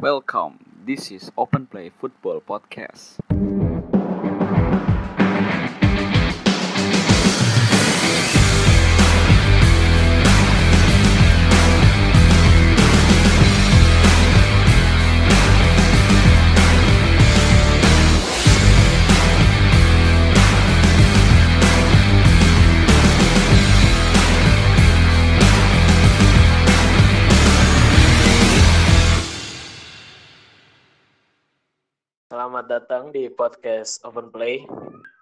Welcome. This is Open Play Football Podcast. Datang di podcast Open Play.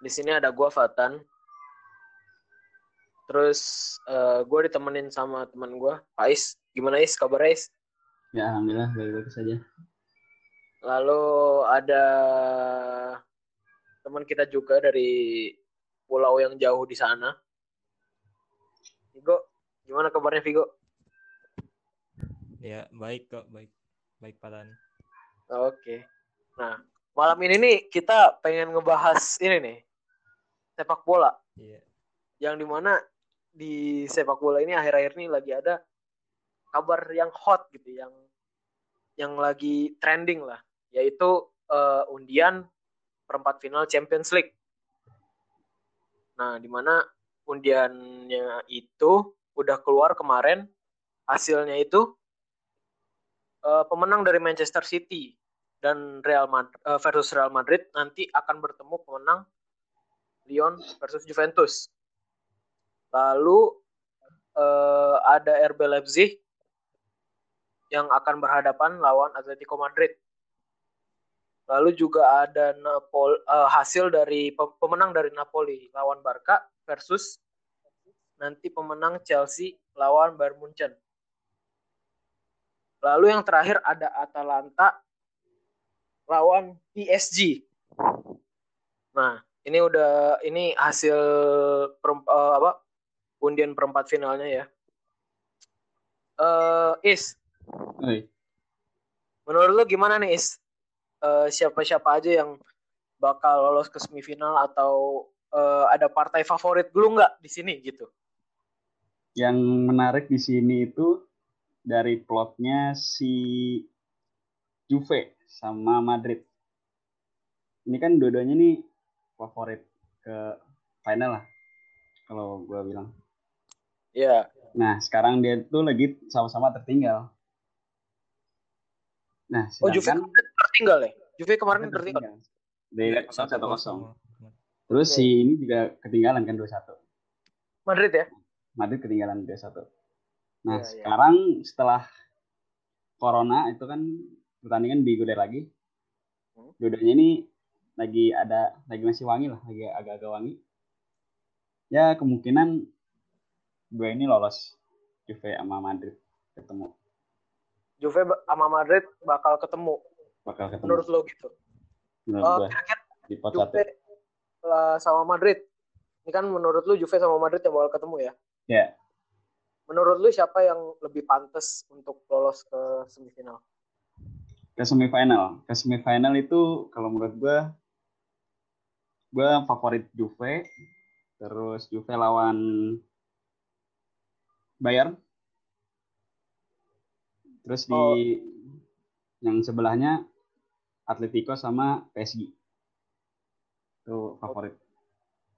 Di sini ada gua Fatan. Terus eh, gua ditemenin sama teman gua, Ais. Gimana Ais? Kabar Ais? Ya, alhamdulillah baik-baik saja. Lalu ada teman kita juga dari pulau yang jauh di sana. Vigo, gimana kabarnya Vigo? Ya, baik kok, baik. Baik, Patan. Oke. Nah, malam ini nih kita pengen ngebahas ini nih. Sepak bola. Iya. yang di mana di sepak bola ini akhir-akhir ini lagi ada kabar yang hot gitu yang yang lagi trending lah yaitu eh, undian perempat final Champions League. Nah, di mana undiannya itu udah keluar kemarin hasilnya itu eh, pemenang dari Manchester City dan Real Madrid versus Real Madrid nanti akan bertemu pemenang Lyon versus Juventus. Lalu eh, ada RB Leipzig yang akan berhadapan lawan Atletico Madrid. Lalu juga ada Napol eh, hasil dari pe- pemenang dari Napoli lawan Barca versus nanti pemenang Chelsea lawan Bayern Munchen. Lalu yang terakhir ada Atalanta lawan PSG. Nah, ini udah ini hasil perem- eh, apa undian perempat finalnya ya. Eh Is, Oi, menurut lu gimana nih Is? Eh, siapa-siapa aja yang bakal lolos ke semifinal atau eh, ada partai favorit dulu nggak di sini gitu? yang menarik di sini itu dari plotnya si Juve sama Madrid. Ini kan dua-duanya nih favorit ke final lah, kalau gua bilang. Ya, Nah, sekarang dia tuh lagi sama-sama tertinggal. Nah, oh Juve tertinggal ya? Juve kemarin tertinggal. Dari Iya, satu kosong. Terus Oke. si ini juga ketinggalan kan 2-1. Madrid ya? Madrid ketinggalan 2-1. Nah, Iya, iya. sekarang setelah Corona itu kan pertandingan digulir lagi. Hmm. Dua-duanya ini lagi ada lagi masih wangi lah, lagi agak-agak wangi. Ya, kemungkinan dua ini lolos Juve sama Madrid ketemu. Juve sama Madrid bakal ketemu. Bakal ketemu Menurut lo gitu? menurut gua kira-kira di pot. Juve eh, sama Madrid. Ini kan menurut lu Juve sama Madrid yang bakal ketemu ya? Ya, Menurut lu siapa yang lebih pantas untuk lolos ke semifinal? Ke semifinal. Ke semifinal itu kalau menurut gua gua favorit Juve. Terus Juve lawan Bayern. Terus di Oh. yang sebelahnya Atletico sama PSG. Itu favorit.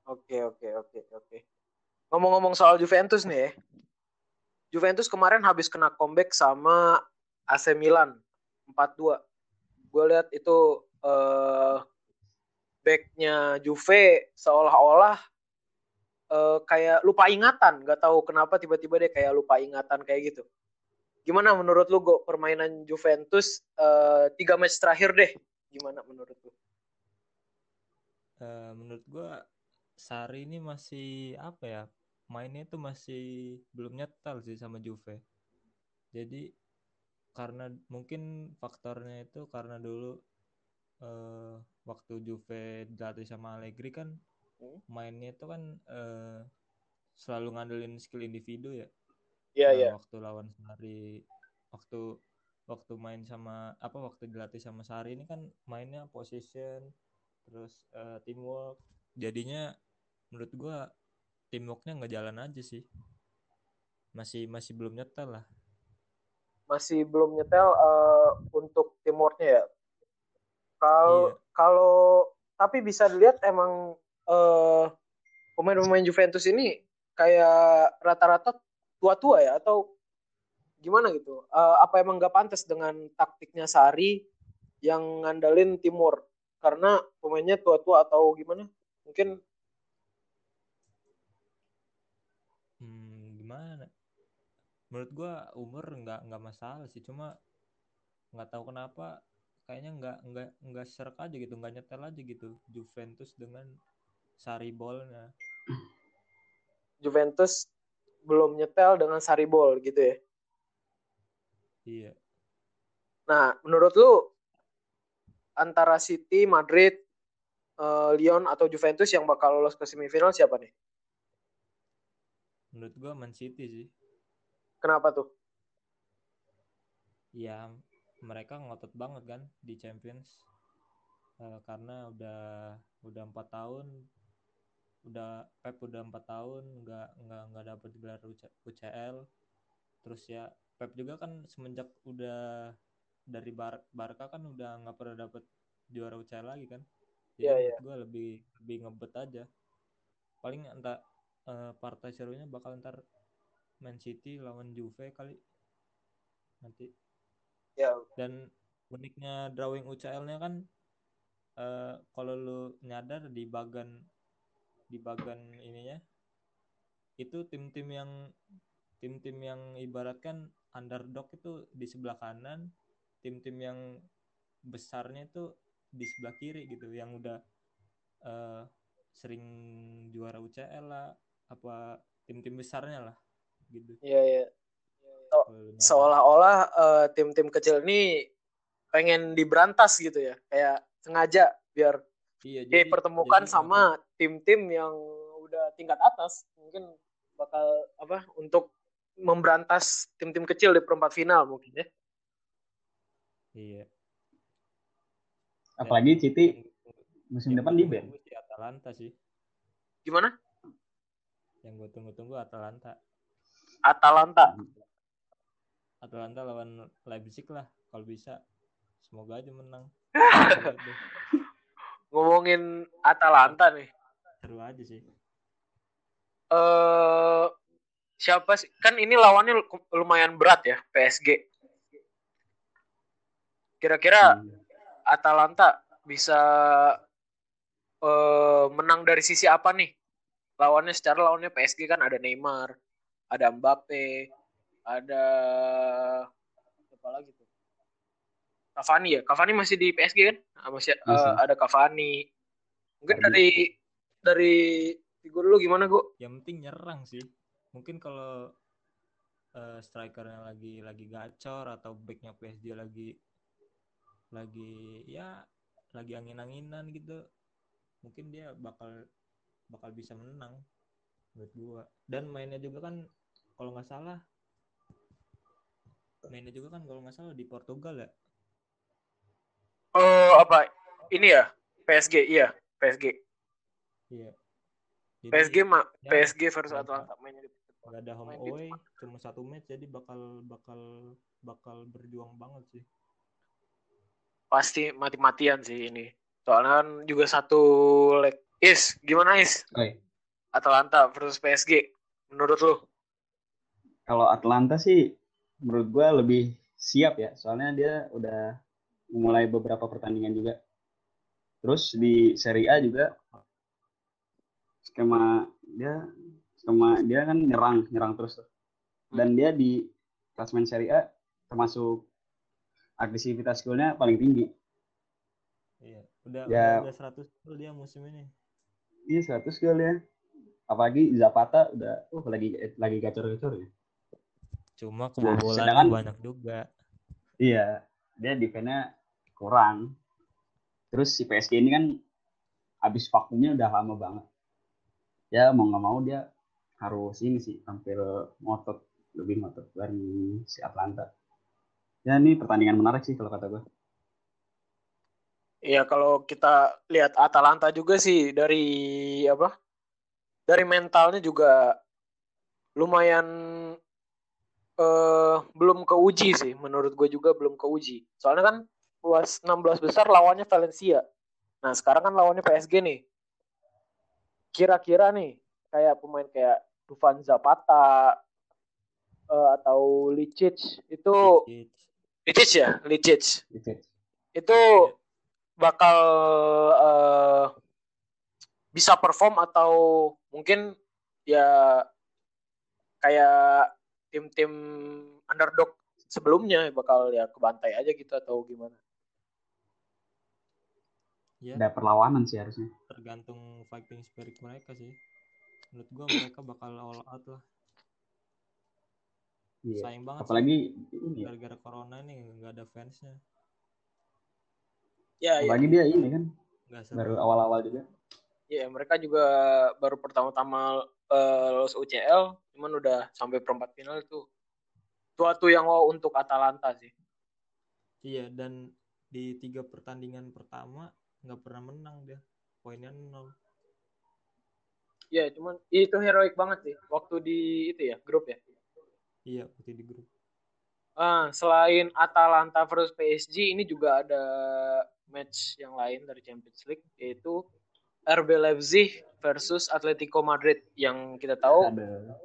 Oke, oke, oke, oke. Ngomong-ngomong soal Juventus nih ya. Juventus kemarin habis kena comeback sama AC Milan 4-2. Gue lihat itu eh backnya Juve seolah-olah eh, kayak lupa ingatan. Gak tahu kenapa tiba-tiba dia kayak lupa ingatan kayak gitu. Gimana menurut lu Go permainan Juventus eh, tiga match terakhir deh? Gimana menurut lu? Eh, menurut gua Sari ini masih apa ya? Mainnya tuh masih belum nyetel sih sama Juve. Jadi karena mungkin faktornya itu karena dulu eh waktu Juve dilatih sama Allegri kan Hmm. mainnya itu kan eh selalu ngandelin skill individu ya. Iya, Nah, iya. waktu lawan Sari waktu waktu main sama apa waktu dilatih sama Sari ini kan mainnya position terus eh, teamwork jadinya menurut gua teamworknya nggak jalan aja sih masih masih belum nyetel lah masih belum nyetel eh, untuk tim Timurnya ya. Kalau Iya. kalau tapi bisa dilihat emang eh, pemain-pemain Juventus ini kayak rata-rata tua-tua ya atau gimana gitu? Eh, apa emang nggak pantas dengan taktiknya Sari yang ngandalin Timur karena pemainnya tua-tua atau gimana? Mungkin Hmm, gimana? Menurut gua umur nggak nggak masalah sih, cuma nggak tahu kenapa kayaknya nggak nggak nggak serak aja gitu, nggak nyetel aja gitu Juventus dengan Sari bolnya. Juventus belum nyetel dengan Saribol gitu ya. Iya. Nah, menurut lu antara City, Madrid, eh, Lyon atau Juventus yang bakal lolos ke semifinal siapa nih? Menurut gua Man City sih. Kenapa tuh? Ya mereka ngotot banget kan di Champions. Eh, karena udah udah empat tahun udah Pep udah empat tahun nggak nggak nggak dapet gelar UC- UCL terus ya Pep juga kan semenjak udah dari Bar Barca kan udah nggak pernah dapet juara UCL lagi kan jadi Iya, menurut gue lebih lebih ngebet aja paling entah eh, partai serunya bakal ntar Man City lawan Juve kali. Nanti. Ya, dan uniknya drawing UCL-nya kan eh kalau lu nyadar di bagan di bagan ininya itu tim-tim yang tim-tim yang ibaratkan underdog itu di sebelah kanan, tim-tim yang besarnya itu di sebelah kiri gitu yang udah eh sering juara UCL lah apa tim-tim besarnya lah gitu. iya iya. Lu nyadar. Seolah-olah eh, tim-tim kecil ini pengen diberantas gitu ya. Kayak sengaja biar Iya, jadi- dipertemukan jadi sama tim-tim yang udah tingkat atas. Mungkin bakal apa untuk memberantas tim-tim kecil di perempat final mungkin ya. Iya. Apalagi Yang- musim yang depan di band. Atalanta sih. Gimana? Yang gue tunggu-tunggu Atalanta. Atalanta. Atalanta lawan Leipzig lah kalau bisa. Semoga aja menang. Ngomongin Atalanta nih. Seru aja sih. eh siapa sih? Kan ini lawannya lu- lumayan berat ya, PSG. Kira-kira Hmm. Atalanta bisa eh menang dari sisi apa nih? Lawannya secara lawannya PSG kan ada Neymar, ada Mbappe, ada apa lagi tuh? Cavani ya? Cavani masih di PSG kan? Ah, Masih, Masih. ada Cavani. Mungkin Tadi. dari dari figur lu gimana, Go? Yang penting nyerang sih. Mungkin kalau eh, strikernya lagi lagi gacor atau backnya PSG lagi lagi ya lagi angin-anginan gitu mungkin dia bakal bakal bisa menang menurut gua dan mainnya juga kan kalau nggak salah mainnya juga kan kalau nggak salah di Portugal ya Oh, apa? Ini ya? PSG, iya, PSG. iya Jadi PSG mah ya, PSG versus nggak- Atalanta mainnya di nggak ada home away cuma satu match jadi bakal bakal bakal berjuang banget sih pasti mati-matian sih ini. Soalnya kan juga satu leg. Is, gimana Is? Oi, Atalanta versus PSG. Menurut lu? Kalau Atlanta sih menurut gua lebih siap ya, soalnya dia udah memulai beberapa pertandingan juga. Terus di Serie A juga skema dia skema dia kan nyerang, nyerang terus tuh. Dan dia di klasemen Serie A termasuk agresivitas golnya paling tinggi. iya udah Ya. udah, udah 100 gol dia musim ini Iya 100 gol ya. Apalagi Zapata udah uh, lagi lagi gacor-gacor ya. Cuma Nah, kebobolan sedangkan- banyak juga Iya, dia defense-nya kurang. Terus si PSG ini kan habis vakumnya udah lama banget. Ya mau nggak mau dia harus ini sih tampil ngotot lebih ngotot dari si Atlanta. Ya ini pertandingan menarik sih kalau kata gue. Iya, kalau kita lihat Atalanta juga sih dari apa? Dari mentalnya juga lumayan eh belum keuji sih menurut gue juga belum keuji. Soalnya kan was 16 besar lawannya Valencia. Nah, sekarang kan lawannya PSG nih. Kira-kira nih kayak pemain kayak Dufan Zapata eh, atau Licic itu. Licic ya, Licic. Itu bakal eh, bisa perform atau mungkin ya kayak tim-tim underdog sebelumnya bakal ya kebantai aja gitu atau gimana? Ya, Ada perlawanan sih harusnya. tergantung fighting spirit mereka sih. Menurut gua mereka bakal all out lah. Iya. Sayang banget Apalagi ini ya. gara-gara corona nih nggak ada fansnya. Ya, ya, Apalagi dia ini kan Nggak seru. baru awal-awal juga. ya mereka juga baru pertama-tama eh, lolos UCL, cuman udah sampai perempat final itu suatu yang wow untuk Atalanta sih. Iya, dan di tiga pertandingan pertama nggak pernah menang dia. Poinnya nol. Ya, cuman itu heroik banget sih waktu di itu ya grup ya. Iya, putih di grup. Ah, selain Atalanta versus PSG, ini juga ada match yang lain dari Champions League yaitu RB Leipzig versus Atletico Madrid yang kita tahu Ada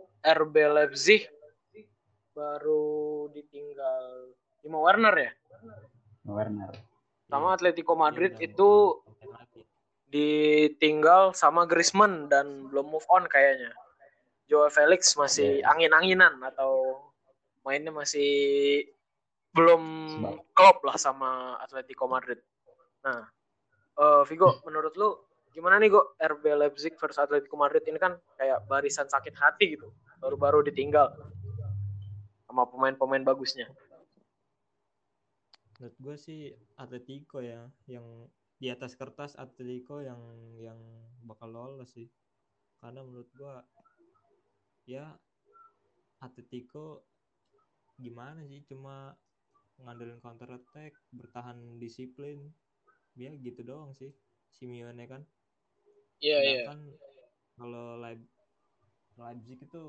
RB Leipzig baru ditinggal Timo Werner ya. Werner. Sama. Atletico Madrid udah itu ditinggal sama Griezmann dan belum move on kayaknya. Joao Felix masih Iya. angin-anginan atau mainnya masih belum klop lah sama Atletico Madrid. Nah, eh, Vigo, menurut lu gimana nih Go RB Leipzig versus Atletico Madrid ini kan kayak barisan sakit hati gitu, baru-baru ditinggal sama pemain-pemain bagusnya. Menurut gue sih Atletico ya yang di atas kertas Atletico yang yang bakal lolos sih. Karena menurut gue ya Atletico gimana sih cuma ngandelin counter attack, bertahan disiplin. Ya gitu doang sih. Simeone kan. Iya, Sedangkan kalau Leip- Leipzig itu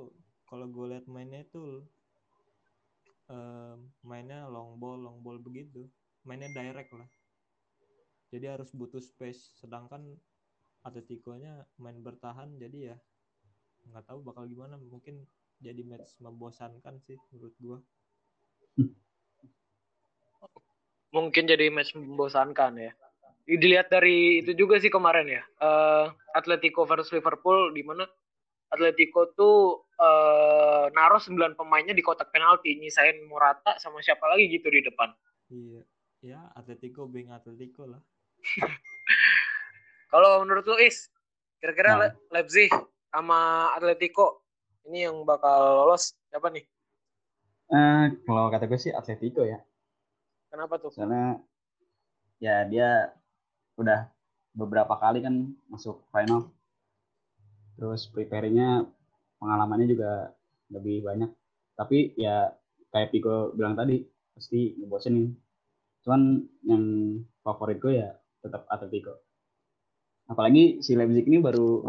kalau gue lihat mainnya itu eh, mainnya long ball long ball begitu. Mainnya direct lah. Jadi harus butuh space. Sedangkan Atletico-nya main bertahan jadi ya nggak tahu bakal gimana. Mungkin jadi match membosankan sih menurut gua. Mungkin jadi match membosankan ya. Dilihat dari itu juga sih kemarin ya. eh, Atletico versus Liverpool di mana Atletico tuh eh, naruh 9 pemainnya di kotak penalti, nyisain Morata sama siapa lagi gitu di depan. iya ya Atletico being Atletico lah Kalau menurut lu Is, kira-kira Nah. Le- Leipzig sama Atletico ini yang bakal lolos siapa nih? Eh, kalau kata gue sih Atletico ya. Kenapa tuh? Karena ya dia udah beberapa kali kan masuk final. Terus prepare-nya pengalamannya juga lebih banyak. Tapi ya kayak Pico bilang tadi pasti ngebosenin. Cuman yang favorit gue ya tetap Atletico. Apalagi si Leipzig ini baru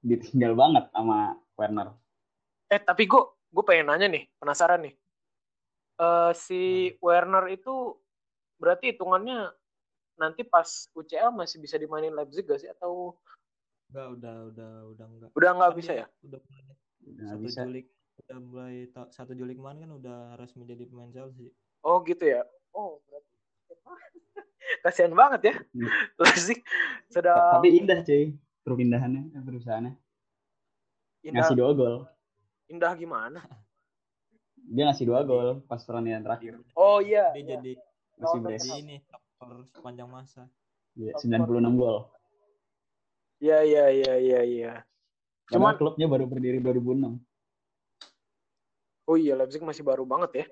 ditinggal banget sama Werner. Eh tapi gue gue pengen nanya nih, penasaran nih. Eh si Werner itu berarti hitungannya nanti pas UCL masih bisa dimainin Leipzig gak sih atau enggak udah udah udah enggak udah Kan bisa dia ya? udah mulai Nggak satu bisa. Juli udah mulai satu Juli kemarin kan udah resmi jadi pemain Chelsea Oh gitu ya. Oh berarti kasihan banget ya Hmm. Leipzig sedang Tapi indah cuy perpindahannya, eh, perusahaannya. indah, Ngasih dua gol. indah gimana? Dia ngasih dua gol pas pertandingan terakhir. Oh iya. dia iya. jadi Masih Oh, jadi ini top skor sepanjang masa Iya, 96 gol. Iya iya iya iya iya. Cuman Cuman- klubnya baru berdiri 2006. Oh iya Leipzig masih baru banget ya.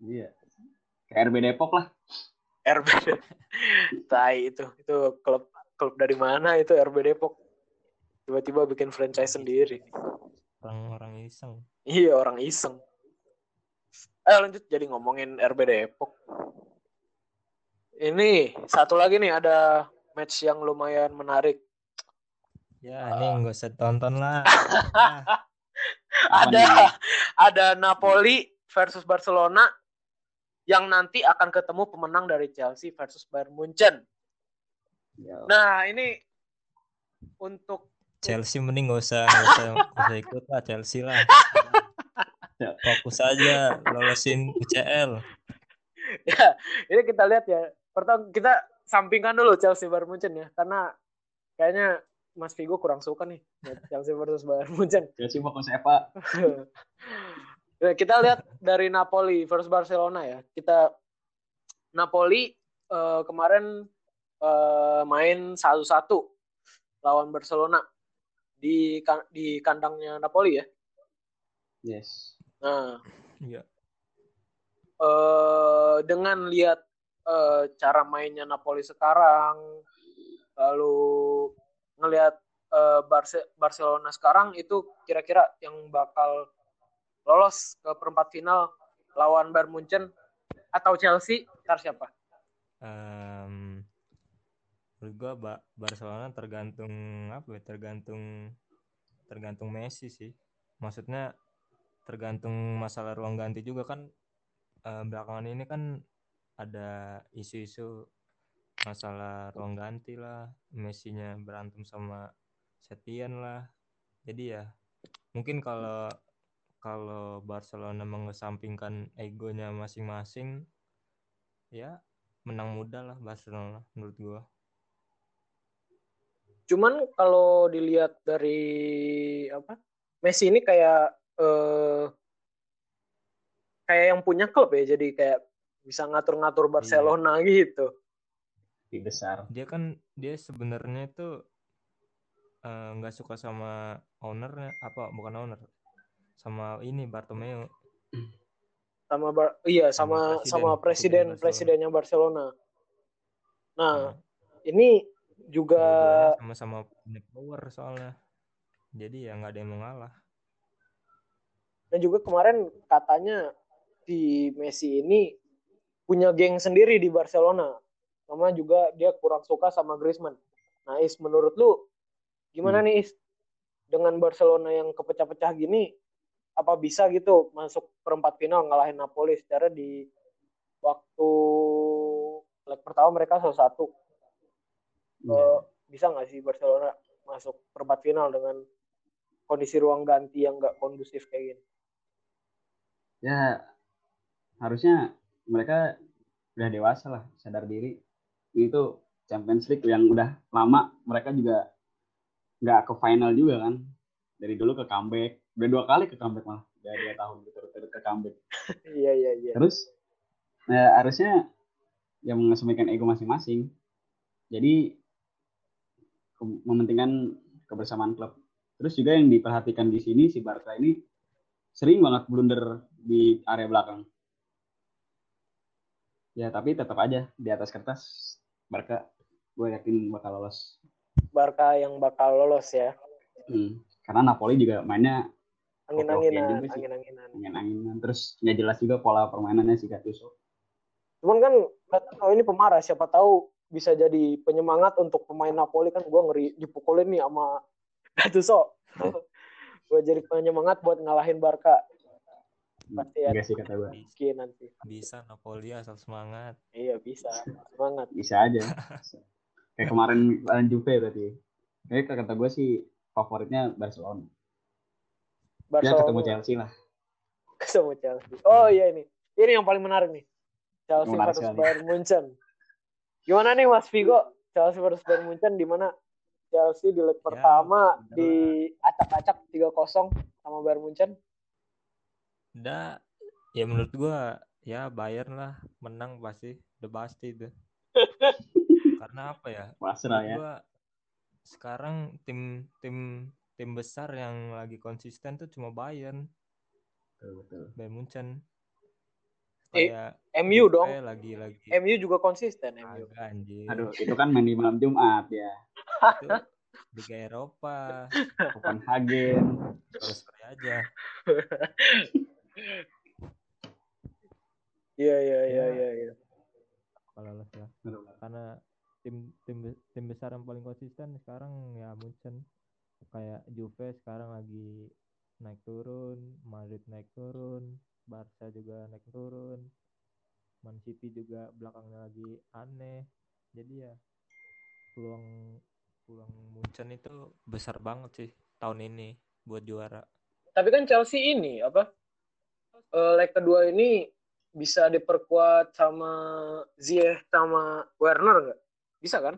Iya. Kayak RB Depok lah. RB. Tai itu. Itu klub klub dari mana itu RB Depok. Tiba-tiba bikin franchise sendiri. orang-orang iseng Iya orang iseng. Ayo lanjut jadi ngomongin RB Depok. Ini satu lagi nih ada match yang lumayan menarik. ya ini nggak usah tonton lah Ah, ada nih? ada Napoli versus Barcelona yang nanti akan ketemu pemenang dari Chelsea versus Bayern Munchen. Ya, Nah, ini untuk Chelsea mending gak usah gak usah, gak usah ikut lah Chelsea lah. Fokus aja lolosin UCL. ya, ini kita lihat ya. Pertama kita sampingkan dulu Chelsea Bayern Munchen ya, karena kayaknya Mas Vigo kurang suka nih Chelsea versus Bayern Munchen. Chelsea fokus Eva. Ya, kita lihat dari Napoli versus Barcelona ya. Kita Napoli eh, kemarin eh, main satu-satu lawan Barcelona di di kandangnya Napoli ya. Yes. Nah, Iya. eh dengan lihat eh, cara mainnya Napoli sekarang, lalu ngelihat eh, Barce- Barcelona sekarang itu kira-kira yang bakal lolos ke perempat final lawan Bayern Munchen atau Chelsea, ntar siapa? Em, menurut gua Ba- Barcelona tergantung apa ya? Tergantung tergantung Messi sih. Maksudnya tergantung masalah ruang ganti juga kan eh, belakangan ini kan ada isu-isu masalah ruang ganti lah, Messi-nya berantem sama Setien lah. Jadi ya mungkin kalau kalau Barcelona mengesampingkan egonya masing-masing ya menang mudah lah Barcelona menurut gua. Cuman kalau dilihat dari apa? Messi ini kayak eh kayak yang punya klub ya, jadi kayak bisa ngatur-ngatur Barcelona gitu. Di besar. Dia kan dia sebenarnya itu eh, nggak suka sama ownernya apa bukan owner sama ini Bartomeu. Sama Bar- iya sama Sama sama presiden, presiden presiden presidennya Barcelona. Nah, Nah, ini juga sama-sama punya power soalnya. Jadi ya nggak ada yang mau ngalah. dan juga kemarin katanya si Messi ini punya geng sendiri di Barcelona. Sama juga dia kurang suka sama Griezmann. Nah, Is menurut lu gimana Hmm. nih Is dengan Barcelona yang kepecah-pecah gini apa bisa gitu masuk perempat final ngalahin Napoli secara di waktu leg pertama mereka satu satu Iya. bisa nggak sih Barcelona masuk perempat final dengan kondisi ruang ganti yang nggak kondusif kayak gini ya harusnya mereka udah dewasa lah sadar diri. Itu Champions League yang udah lama mereka juga nggak ke final juga kan. Dari dulu ke comeback udah dua kali ke comeback malah. Udah dua tahun berturut-turut ke comeback. Iya iya iya. Terus ya, harusnya yang mengesampingkan ego masing-masing. Jadi ke- mementingkan kebersamaan klub. Terus juga yang diperhatikan di sini si Barca ini sering banget blunder di area belakang ya tapi tetap aja di atas kertas Barca gue yakin bakal lolos. Barca yang bakal lolos ya. Hmm, karena Napoli juga mainnya angin-anginan angin-anginan. Angin-anginan. Terus nggak jelas juga pola permainannya si Gattuso. Cuman kan tahu ini pemarah siapa tahu bisa jadi penyemangat untuk pemain Napoli kan. Gue ngeri dipukulin nih sama Gattuso. Gue jadi penyemangat buat ngalahin Barca Pasti ya. sih kata gue mungkin nanti. Bisa Napoli asal semangat. iya bisa. Semangat. Bisa aja. Kayak kemarin lawan Juve berarti. Kayak kata gue sih favoritnya Barcelona. Ya Barcelona. ketemu Chelsea lah. Ketemu Chelsea. Oh iya ini. Ini yang paling menarik nih. Chelsea Menarik versus sekali. Bayern Munchen. Gimana nih Mas Vigo? Chelsea versus Bayern Munchen di mana? Chelsea di leg pertama bener. di acak-acak 3-0 sama Bayern Munchen Udah ya menurut gua ya Bayern lah menang pasti udah pasti itu. Karena apa ya? pasrah ya gua sekarang tim tim tim besar yang lagi konsisten tuh cuma Bayern, betul, betul. Bayern Munchen. Eh, Kayak MU Juve dong lagi lagi MU juga konsisten MU agak anjir. aduh itu kan main di malam Jumat ya Itu Liga Eropa, Copenhagen terus aja. iya iya iya Ya. iya iya Kalau lolos ya. Karena tim tim tim besar yang paling konsisten sekarang ya Munchen. Kayak Juve sekarang lagi naik turun, Madrid naik turun, Barca juga naik turun. Man City juga belakangnya lagi aneh jadi ya peluang peluang Munchen itu besar banget sih tahun ini buat juara Tapi kan Chelsea ini apa? Eh, leg kedua ini bisa diperkuat sama Ziyech sama Werner nggak? Bisa kan?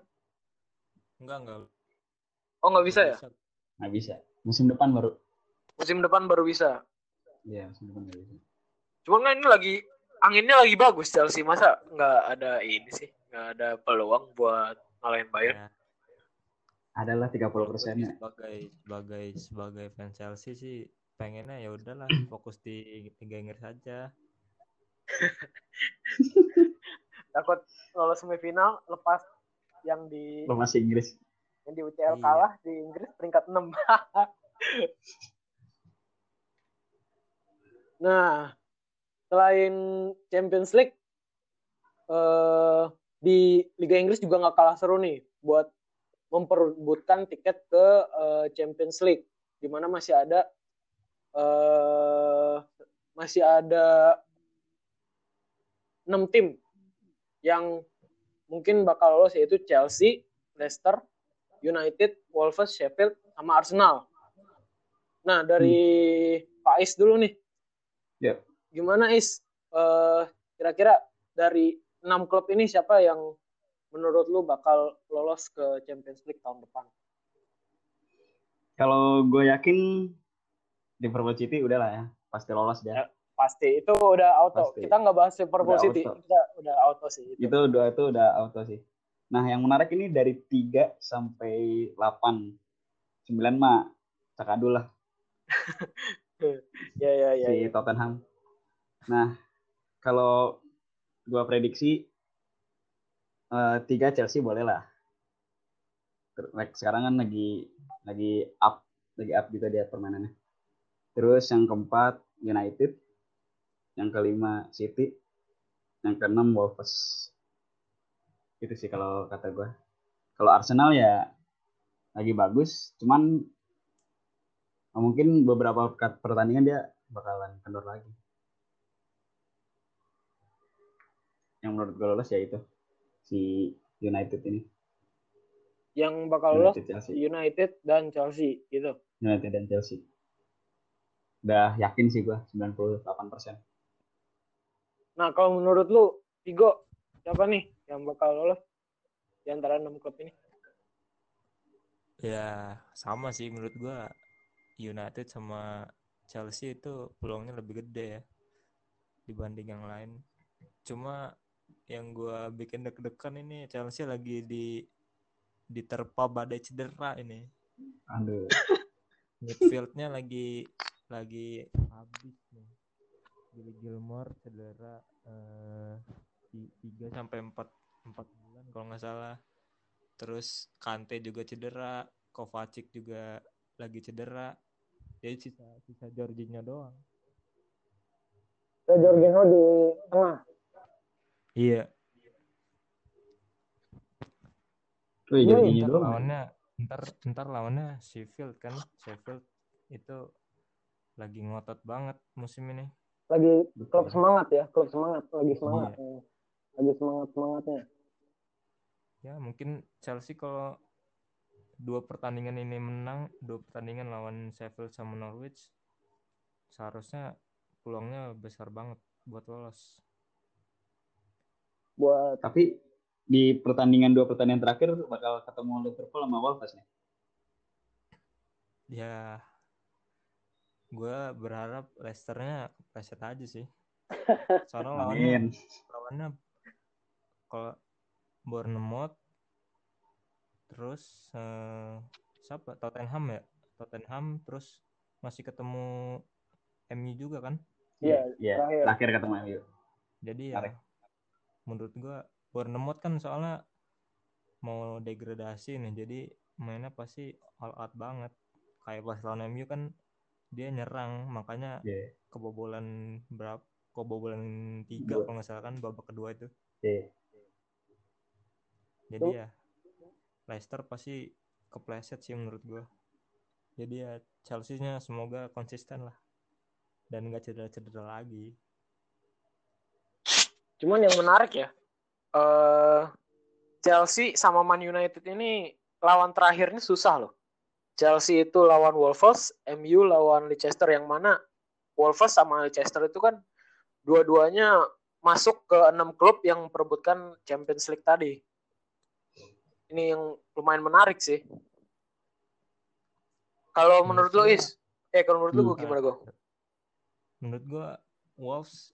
enggak enggak Oh nggak bisa ya? nggak bisa musim depan baru Musim depan baru bisa. Iya musim depan nggak bisa Cuman kan ini lagi anginnya lagi bagus Chelsea masa nggak ada ini sih nggak ada peluang buat ngalahin Bayern. Ya, adalah 30 kalau gue persennya sebagai sebagai sebagai fans Chelsea sih pengennya ya udahlah fokus di Liga Inggris saja Takut lolos semifinal lepas yang di lo masih Inggris yang di UCL Iya. kalah di Inggris peringkat 6. nah, selain Champions League eh di Liga Inggris juga nggak kalah seru nih buat memperebutkan tiket ke eh, Champions League di mana masih ada eh masih ada enam tim yang mungkin bakal lolos yaitu Chelsea, Leicester, United, Wolves, Sheffield, sama Arsenal. Nah dari Pak Is dulu nih, ya gimana Is? Eh, kira-kira dari enam klub ini siapa yang menurut lu bakal lolos ke Champions League tahun depan? kalau gue yakin Liverpool City udah lah ya pasti lolos dia Ya. Pasti itu udah auto. Pasti. Kita nggak bahas Liverpool Udah City, auto. kita udah auto sih. Itu. itu dua itu udah auto sih nah yang menarik ini dari 3 sampai 8 9 mah cakadul lah Ya ya ya. si ya. Tottenham nah kalau gua prediksi eh, tiga Chelsea boleh lah sekarang kan lagi lagi up lagi up juga dia permainannya terus yang keempat United. Yang kelima City. Yang keenam Wolves. Itu sih kalau kata gua. Kalau Arsenal ya lagi bagus cuman mungkin beberapa pertandingan dia bakalan kendor lagi. Yang menurut gue lolos ya itu si United ini. Yang bakal lolos United Chelsea. United dan Chelsea gitu. United dan Chelsea udah yakin sih gua 98% Nah kalau menurut lu, Tigo siapa nih yang bakal lolos di antara enam klub ini? ya sama sih menurut gua. United sama Chelsea itu peluangnya lebih gede ya dibanding yang lain. Cuma yang gua bikin deg-degan ini Chelsea lagi di diterpa badai cedera ini. Aduh. Midfieldnya lagi lagi habis nih. Billy Gilmore cedera eh, tiga sampai empat empat bulan kalau nggak salah. Terus Kante juga cedera Kovacic juga lagi cedera. Jadi sisa sisa Jorginho doang. Ada Jorginho di tengah. iya. Wih, Iya, Jorginho ntar doang. lawannya ntar ntar lawannya Sheffield kan. Sheffield itu lagi ngotot banget musim ini Lagi Betul. klub semangat ya, klub semangat, lagi semangat. Iya. Lagi semangat semangatnya. ya mungkin Chelsea kalau dua pertandingan ini menang dua pertandingan lawan Sheffield sama Norwich seharusnya peluangnya besar banget buat lolos Buat tapi di pertandingan dua pertandingan terakhir bakal ketemu Liverpool sama Wolves nih ya gue berharap Leicesternya kepleset aja sih. Soalnya lawannya amin. lawannya kalau Bournemouth terus eh, siapa? Tottenham ya? Tottenham terus masih ketemu MU juga kan? Iya, Iya, terakhir. terakhir ketemu MU jadi ya menurut gua Bournemouth kan soalnya mau degradasi nih. Jadi mainnya pasti all out banget. Kayak pas lawan MU kan dia nyerang makanya Iya, kebobolan berapa kebobolan tiga Dua. kalau nggak salah kan babak kedua itu iya. jadi Tuh. ya Leicester pasti kepleset sih menurut gua jadi ya Chelsea-nya semoga konsisten lah dan nggak cedera-cedera lagi Cuman yang menarik ya, eh Chelsea sama Man United ini lawan terakhirnya susah loh. Chelsea itu lawan Wolves, MU lawan Leicester yang mana Wolves sama Leicester itu kan dua-duanya masuk ke enam klub yang memperebutkan Champions League tadi. Ini yang lumayan menarik sih. Kalau menurut lo Is, eh kalau menurut lo Hmm. gua gimana gue? menurut gua Wolves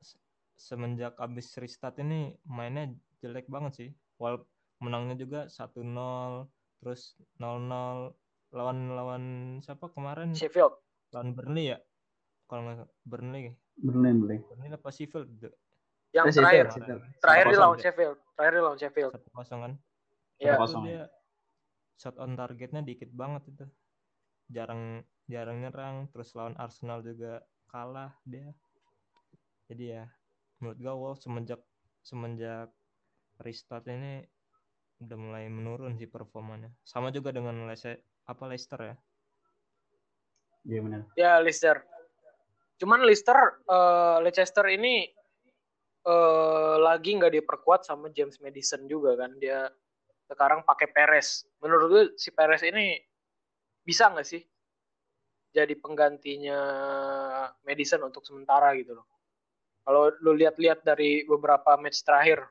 se- semenjak abis restart ini mainnya jelek banget sih. Wal menangnya juga 1-0, terus 0-0 lawan lawan siapa kemarin? Sheffield. Lawan Burnley ya? Kalau nggak Burnley, Burnley Burnley Burnley apa Sheffield? Yang Eh, Sheffield, terakhir, Sheffield. terakhir dia 1-0. lawan Sheffield. Terakhir dia lawan Sheffield. Satu kosong kan? Ya, kosong. dia shot on targetnya dikit banget itu. Jarang jarang nyerang, terus lawan Arsenal juga kalah dia. Jadi ya menurut gua Wolves semenjak semenjak restart ini udah mulai menurun sih performanya. Sama juga dengan Leicester apa Leicester ya. Iya benar. ya Leicester. Cuman Leicester, eh, Leicester ini eh, lagi nggak diperkuat sama James Madison juga kan. Dia sekarang pakai Perez. Menurut lu si Perez ini bisa nggak sih jadi penggantinya Madison untuk sementara gitu loh? Kalau lu lihat-lihat dari beberapa match terakhir,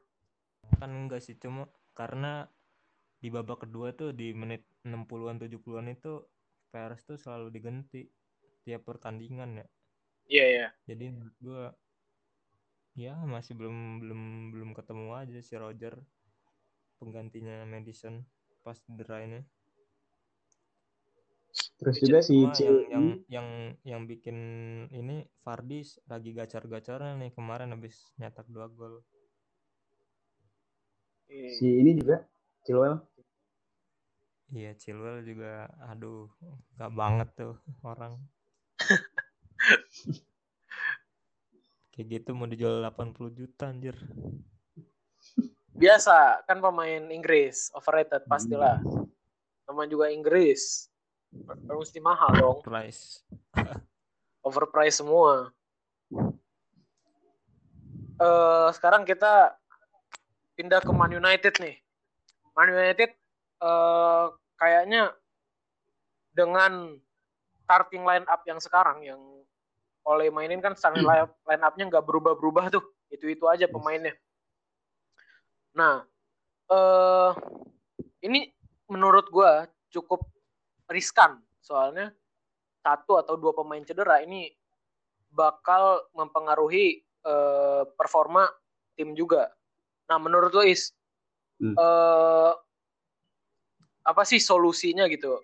Kan enggak sih cuma karena di babak kedua tuh di menit 60-an 70-an itu Perez tuh selalu diganti tiap pertandingan ya. iya ya. jadi menurut gua ya masih belum belum belum ketemu aja si Roger penggantinya Madison pas cedera ini. Terus juga si yang yang yang yang bikin ini Vardy lagi gacor-gacornya nih kemarin habis nyetak dua gol. Si ini juga Chilwell iya Chilwell juga aduh gak banget tuh orang kayak gitu mau dijual 80 juta anjir Biasa, kan pemain Inggris, overrated pastilah. Nama juga Inggris. Mesti mahal dong. price overpriced semua. Eh sekarang kita pindah ke Man United nih. Man United eh kayaknya dengan starting line up yang sekarang yang oleh mainin kan starting line, line up-nya nggak berubah-berubah tuh. Itu-itu aja pemainnya. Nah, eh ini menurut gua cukup riskan soalnya satu atau dua pemain cedera ini bakal mempengaruhi eh, performa tim juga. Nah, menurut lo Is, Hmm. eh, apa sih solusinya gitu?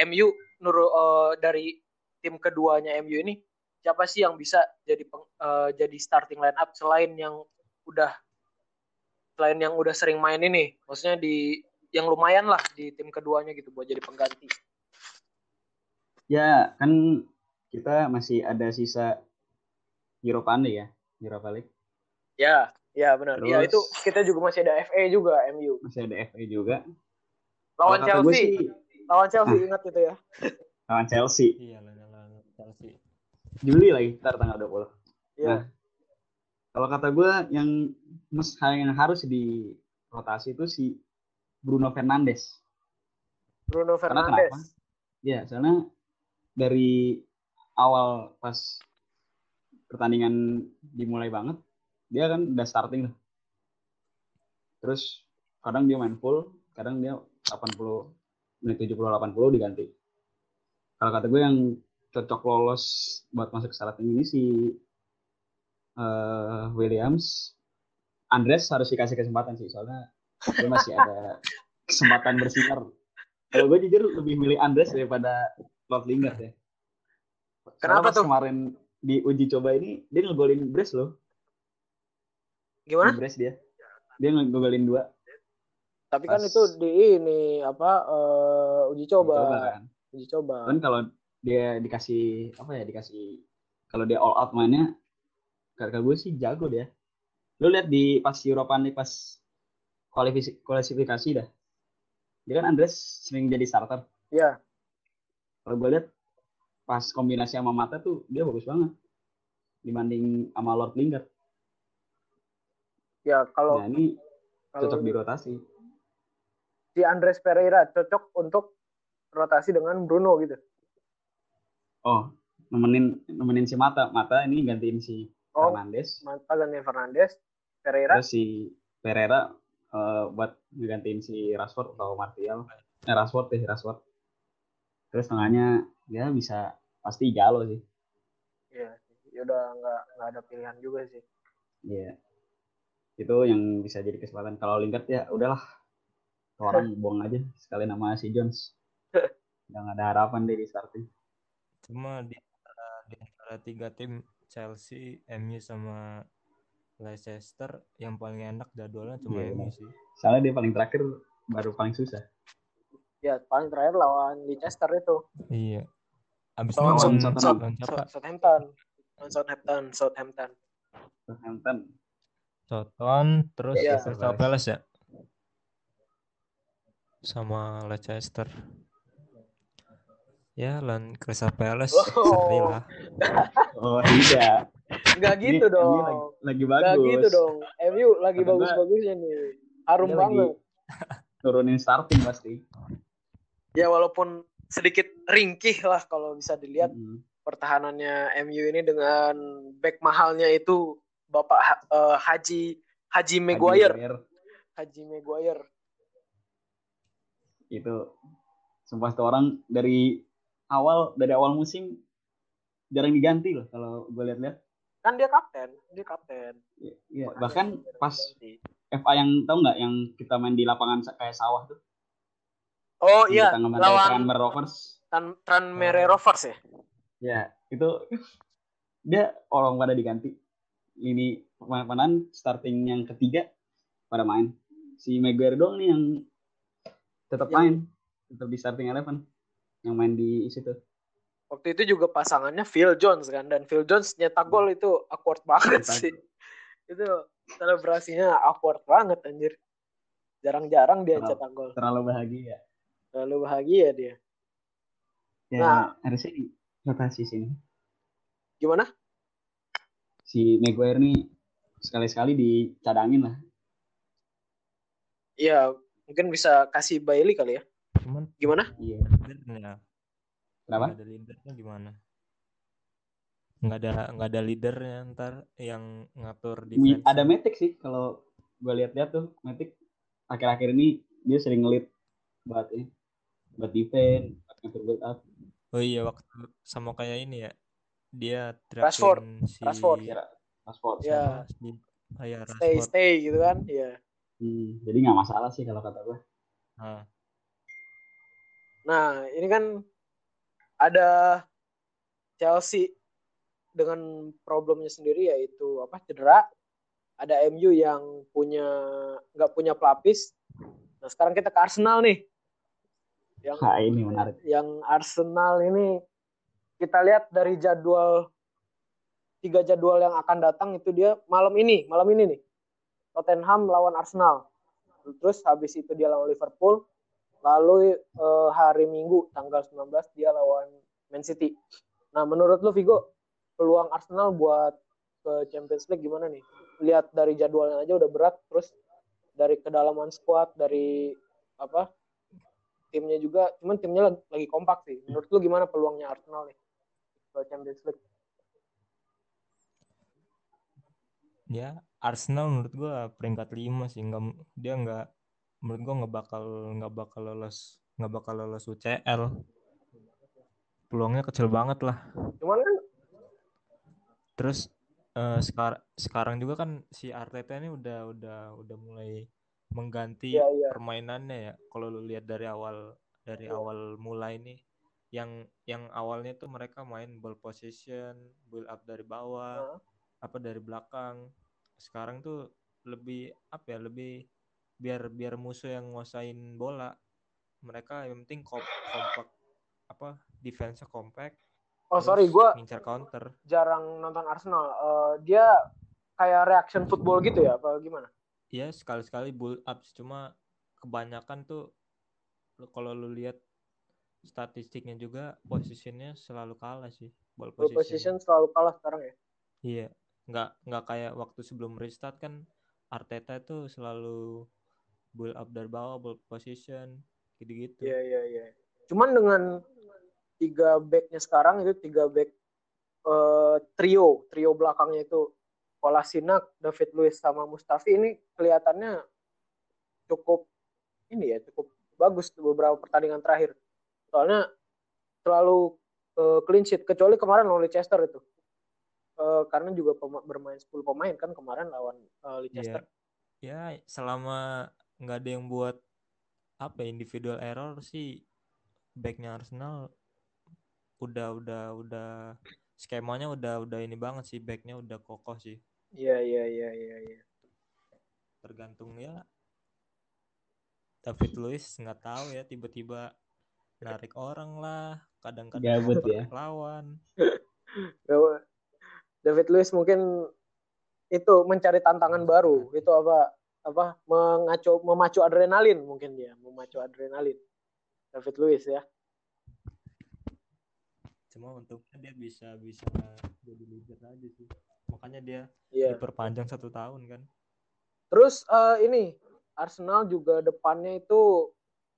MU nuru, eh, dari tim keduanya MU ini siapa sih yang bisa jadi peng- eh, jadi starting line up selain yang udah selain yang udah sering main ini, maksudnya di yang lumayan lah di tim keduanya gitu buat jadi pengganti. ya kan kita masih ada sisa Europa League ya Europa League Ya, ya benar. Ya Terus- itu kita juga masih ada FA juga MU. masih ada FA juga Lawan gue Chelsea. sih Lawan Chelsea Ah. ingat itu ya. lawan Chelsea iya lah, Chelsea Juli lagi ntar tanggal 20 Iya. Nah, kalau kata gue yang mes yang harus di rotasi itu si Bruno Fernandes. Bruno Karena Fernandes. kenapa? Ya, soalnya dari awal pas pertandingan dimulai banget, dia kan udah starting lah. Terus kadang dia main full, kadang dia 80 menit 70 80 diganti. Kalau kata gue yang cocok lolos buat masuk ke starting ini si eh, Williams, Andres harus dikasih kesempatan sih, soalnya dia masih ada kesempatan bersinar. Kalau gue jujur lebih milih Andres daripada Lord Lingard ya. Kenapa tuh? Kemarin di uji coba ini dia ngegolin Bres loh. Gimana? Di Bres dia. Dia ngegolin dua. Tapi kan itu di ini apa eh, uji coba. Coba kan. Uji coba. Kan kalau dia dikasih apa ya dikasih kalau dia all out mainnya kata gue sih jago dia. Lu lihat di pas Europa League pas kualifikasi, kualifikasi dah. Dia kan Andres sering jadi starter. Iya. Kalau gue lihat pas kombinasi sama Mata tuh dia bagus banget dibanding sama Lord Lingard. Ya kalau Nah ini kalau cocok dirotasi. Si Andres Pereira cocok untuk rotasi dengan Bruno gitu. Oh, nemenin nemenin si Mata. Mata ini gantiin si Oh, Fernandes. Mata ganti Fernandes, Pereira. Terus si Pereira eh, buat ngegantiin si Rashford atau Martial. Eh, Rashford deh, Rashford. Terus tengahnya ya bisa pasti Galo sih. Iya, ya udah nggak nggak ada pilihan juga sih. Iya. Itu yang bisa jadi kesempatan. Kalau Lingard ya udahlah. Orang buang aja sekali nama si Jones. Udah nggak ada harapan deh di starting. Cuma di antara, di antara tiga tim Chelsea, MU sama Leicester yang paling enak jadwalnya cuma Iya, MU benar. sih. Soalnya dia paling terakhir baru paling susah. Ya paling terakhir lawan Leicester itu. Iya. Abis Lawan itu lawan Southampton. lawan siapa? South- Southampton. Southampton, Southampton. Southampton. Southampton, terus Iya. Crystal Palace ya. Sama Leicester. Ya, lawan Crystal Palace Oh. seri lah. Oh tidak. Nggak Ini- gitu ini dong. lagi, lagi Nggak bagus. gitu dong. MU lagi bagus-bagusnya nih. Harum lagi banget. turunin starting pasti. Ya walaupun sedikit ringkih lah kalau bisa dilihat Mm. pertahanannya MU ini dengan back mahalnya itu Bapak eh, Haji Haji Maguire. Haji Maguire. Itu sumpah tuh orang dari awal dari awal musim jarang diganti loh kalau gue lihat-lihat. Kan dia kapten, dia kapten. Iya, Makanya bahkan pas. FA yang tahu nggak yang kita main di lapangan kayak sawah tuh. Oh iya, lawan Tranmere Rovers. Tran Tranmere. Rovers ya. Ya, itu dia orang pada diganti. Ini pemain starting yang ketiga pada main. Si Maguire doang nih yang tetap Yang- main, tetap di starting eleven yang main di situ. Waktu itu juga pasangannya Phil Jones kan dan Phil Jones nyetak gol itu awkward banget Nyetak sih. Itu selebrasinya awkward banget anjir. Jarang-jarang dia Terlalu- cetak gol. Terlalu bahagia. Terlalu bahagia dia. Ya, Nah. harusnya di rotasi sini. Gimana? Si Maguire nih sekali-sekali dicadangin lah. Iya, mungkin bisa kasih Bailey kali ya. Cuman Gimana? Iya. leadernya, Kenapa? nggak ada leadernya gimana? Nggak ada nggak ada leadernya ntar yang ngatur defense. Ada Matic sih kalau gue lihat-lihat tuh Matic akhir-akhir ini dia sering ngelit buat ini buat defense, buat ngatur build up. Oh iya waktu sama kayak ini ya. Dia Rashford, si Rashford. Ya, Rashford. Ya. Si, oh iya, Stay Rashford. stay gitu kan? Iya. Hmm, jadi nggak masalah sih kalau kata gue. Nah, Nah, ini kan ada Chelsea dengan problemnya sendiri yaitu apa cedera. Ada MU yang punya nggak punya pelapis. Nah, sekarang kita ke Arsenal nih. Yang Nah ini menarik. yang Arsenal ini kita lihat dari jadwal tiga jadwal yang akan datang itu dia malam ini, malam ini nih. Tottenham lawan Arsenal. Terus habis itu dia lawan Liverpool. Lalu eh, hari Minggu tanggal 19 dia lawan Man City. Nah, menurut lu Vigo, peluang Arsenal buat ke Champions League gimana nih? Lihat dari jadwalnya aja udah berat, terus dari kedalaman squad, dari apa? Timnya juga, cuman timnya lagi, kompak sih. Menurut lu gimana peluangnya Arsenal nih ke Champions League? Ya Arsenal menurut gua peringkat 5 sih nggak dia nggak menurut gua nggak bakal nggak bakal lolos nggak bakal lolos UCL peluangnya kecil banget lah Cuman kan terus eh, sekar sekarang juga kan si Arteta ini udah udah udah mulai mengganti Iya, iya. permainannya ya kalau lu lihat dari awal dari Iya. awal mulai nih yang yang awalnya tuh mereka main ball position build up dari bawah Heeh. Apa dari belakang sekarang tuh lebih apa ya lebih biar biar musuh yang nguasain bola mereka yang penting kom- kompak apa defense-nya compact Oh sorry, gue ngincar counter jarang nonton Arsenal. Eh, dia kayak reaction football gitu ya, apa gimana? Iya sekali-sekali build up cuma kebanyakan tuh kalau lu lihat statistiknya juga posisinya selalu kalah sih ball Ball position. position selalu kalah sekarang ya. Iya, nggak nggak kayak waktu sebelum restart kan Arteta itu selalu build up dari bawah, build position, gitu-gitu. Iya iya iya. Cuman dengan tiga backnya sekarang itu tiga back eh, trio trio belakangnya itu Kolasinac, David Luiz sama Mustafi ini kelihatannya cukup ini ya cukup bagus beberapa pertandingan terakhir. Soalnya terlalu eh, clean sheet kecuali kemarin lawan Leicester itu. Eh, karena juga pema- bermain 10 pemain kan kemarin lawan eh, Leicester. Ya, selama nggak ada yang buat apa ya, individual error sih backnya Arsenal udah udah udah skemanya udah udah ini banget sih backnya udah kokoh sih Iya iya iya iya iya. tergantung ya David Luiz nggak tahu ya tiba-tiba narik orang lah kadang-kadang Gabut ya. lawan Ya, David Luiz mungkin itu mencari tantangan baru. Itu apa apa mengacu memacu adrenalin mungkin dia, memacu adrenalin. David Luiz ya. cuma untungnya dia bisa bisa jadi leader aja sih makanya dia Iya. diperpanjang satu tahun kan Terus eh, ini Arsenal juga depannya itu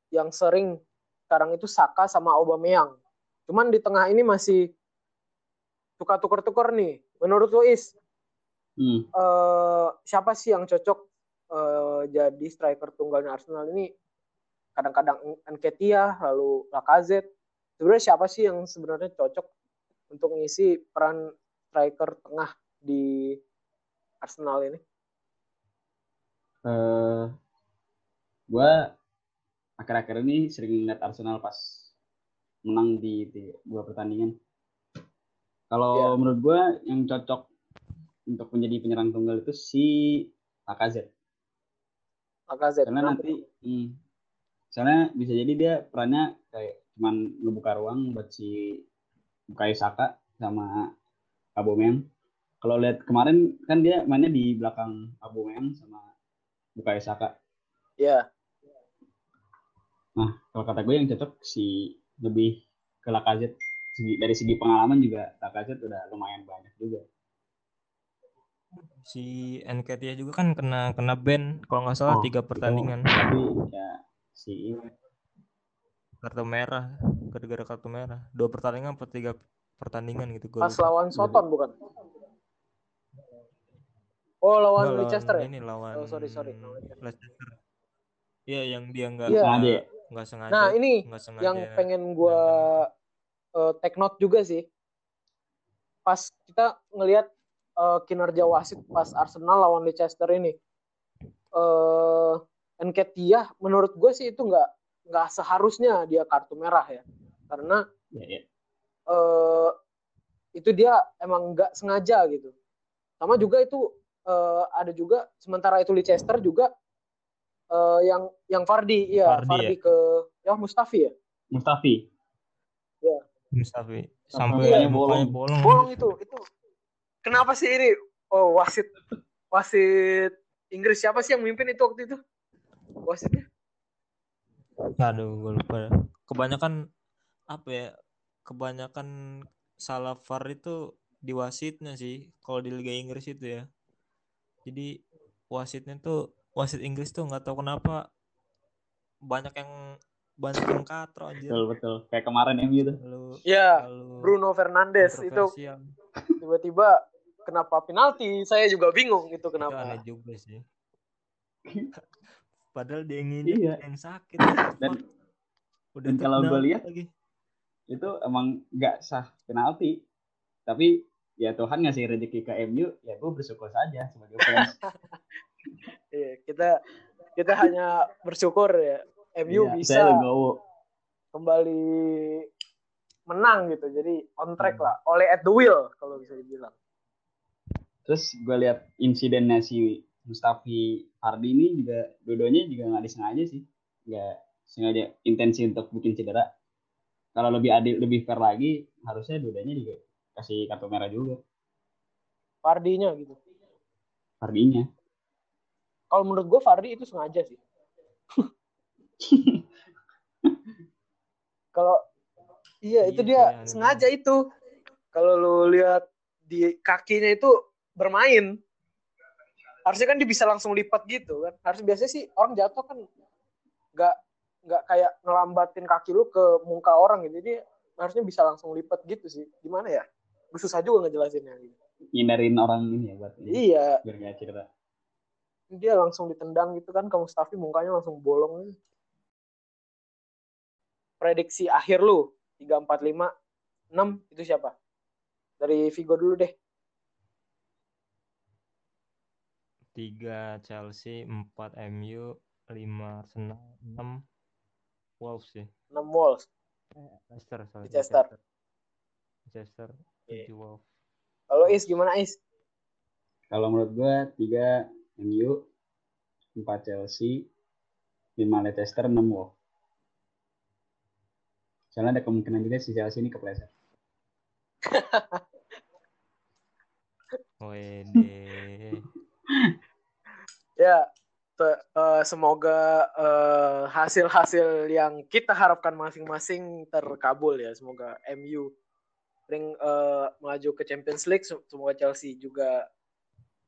yang sering sekarang itu Saka sama Aubameyang. Cuman di tengah ini masih suka tuker-tuker nih. Menurut Luis, Hmm. eh, siapa sih yang cocok eh, jadi striker tunggalnya Arsenal ini? Kadang-kadang Nketiah, lalu Lacazette. Sebenarnya siapa sih yang sebenarnya cocok untuk ngisi peran striker tengah di Arsenal ini? eh gue akhir-akhir ini sering lihat Arsenal pas menang di, di dua pertandingan. Kalau Iya. menurut gue yang cocok untuk menjadi penyerang tunggal itu si Lacazette. Lacazette. Karena nanti, hmm, soalnya bisa jadi dia perannya kayak cuman ngebuka ruang buat si Bukayo Saka sama Aubameyang. Kalau lihat kemarin kan dia mainnya di belakang Aubameyang sama Bukayo Saka. Iya. Nah, kalau kata gue yang cocok si lebih ke Lacazette. Segi, dari segi pengalaman juga Lacazette udah lumayan banyak juga. si Nketiah juga kan kena kena ban kalau nggak salah Oh, tiga pertandingan Tapi ya si kartu merah gara-gara kartu merah dua pertandingan per tiga pertandingan gitu gue Pas lawan Soton bukan? Oh lawan Leicester ya? ini lawan Oh, sorry, sorry. Lawan Leicester. Iya yang dia nggak Iya. sengaja nggak sengaja Nah ini nggak sengaja yang pengen gua eh, take note juga sih. Pas kita ngelihat eh, kinerja wasit pas Arsenal lawan Leicester ini, eh Nketiah menurut gue sih itu nggak nggak seharusnya dia kartu merah ya, karena Ya, ya. eh itu dia emang nggak sengaja gitu. Sama juga itu eh, ada juga sementara itu Leicester juga eh, yang yang Fardi ya Vardy Fardi ke ya Mustafi ya Mustafi. Mustafi Sampai bolong. bolong, bolong itu itu. Kenapa sih ini? Oh wasit. Wasit Inggris siapa sih yang mimpin itu waktu itu? Wasitnya? Aduh gue lupa. Kebanyakan apa ya kebanyakan salah VAR itu di wasitnya sih kalau di Liga Inggris itu ya. Jadi wasitnya tuh wasit Inggris tuh nggak tahu kenapa banyak yang banyak yang katro anjir Betul, betul. Kayak kemarin MU tuh. lalu ya lalu Bruno Fernandes itu tiba-tiba kenapa penalti saya juga bingung itu itu kenapa juga sih padahal dia yang ini Iya. yang sakit Dan- udah dan kalau gua lihat, lagi Itu emang nggak sah penalti. Tapi ya Tuhan ngasih rezeki ke MU, ya gue bersyukur saja sebagai fans. Iya, kita kita hanya bersyukur ya MU Iya, bisa kembali menang gitu. Jadi on track lah. Oleh at the wheel kalau bisa dibilang. Terus gue lihat insidennya si Mustafi Fardi ini juga dua-duanya juga nggak disengaja sih, nggak sengaja intensi untuk bikin cedera. Kalau lebih adil, lebih fair lagi, harusnya dua-duanya juga kasih kartu merah juga. Fardinya gitu. Fardinya. kalau menurut gue Fardi itu sengaja sih kalau iya itu Iya, dia iya, aneh sengaja itu. Kalau lu lihat di kakinya itu bermain harusnya kan dia bisa langsung lipat gitu kan. Harus biasanya sih orang jatuh kan nggak nggak kayak ngelambatin kaki lu ke muka orang gitu. Jadi harusnya bisa langsung lipat gitu sih. Gimana ya? Gue susah juga ngejelasinnya. Hindarin orang ini ya buat ini, iya. Biar cerita. dia langsung ditendang gitu kan ke Mustafi mukanya langsung bolong prediksi akhir lu 3 4 5 6 itu siapa dari Vigo dulu deh tiga Chelsea, empat MU, lima Arsenal, enam Wolves sih. 6 Wolves Eh, Leicester, sorry. Leicester. Leicester, tujuh Wolves. kalau Is gimana Is Kalau menurut gue tiga MU, empat Chelsea, lima Leicester, enam Wolves. Soalnya ada kemungkinan juga si Chelsea ini kepleset. Wede. ya te- eh, semoga eh, hasil-hasil yang kita harapkan masing-masing terkabul ya semoga MU ring eh, melaju ke Champions League Se- semoga Chelsea juga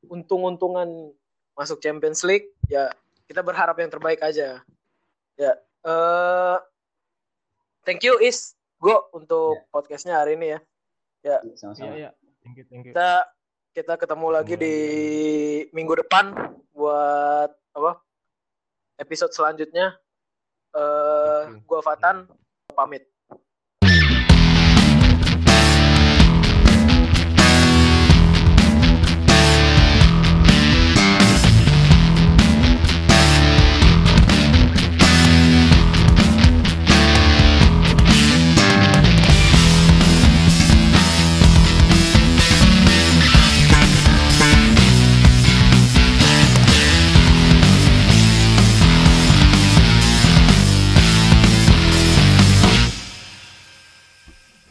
untung-untungan masuk Champions League ya kita berharap yang terbaik aja ya eh thank you Is go untuk podcastnya hari ini ya Iya, Sama-sama. iya. Thank you, thank you. kita kita ketemu lagi di minggu depan buat apa episode selanjutnya eh you. gua Fatan pamit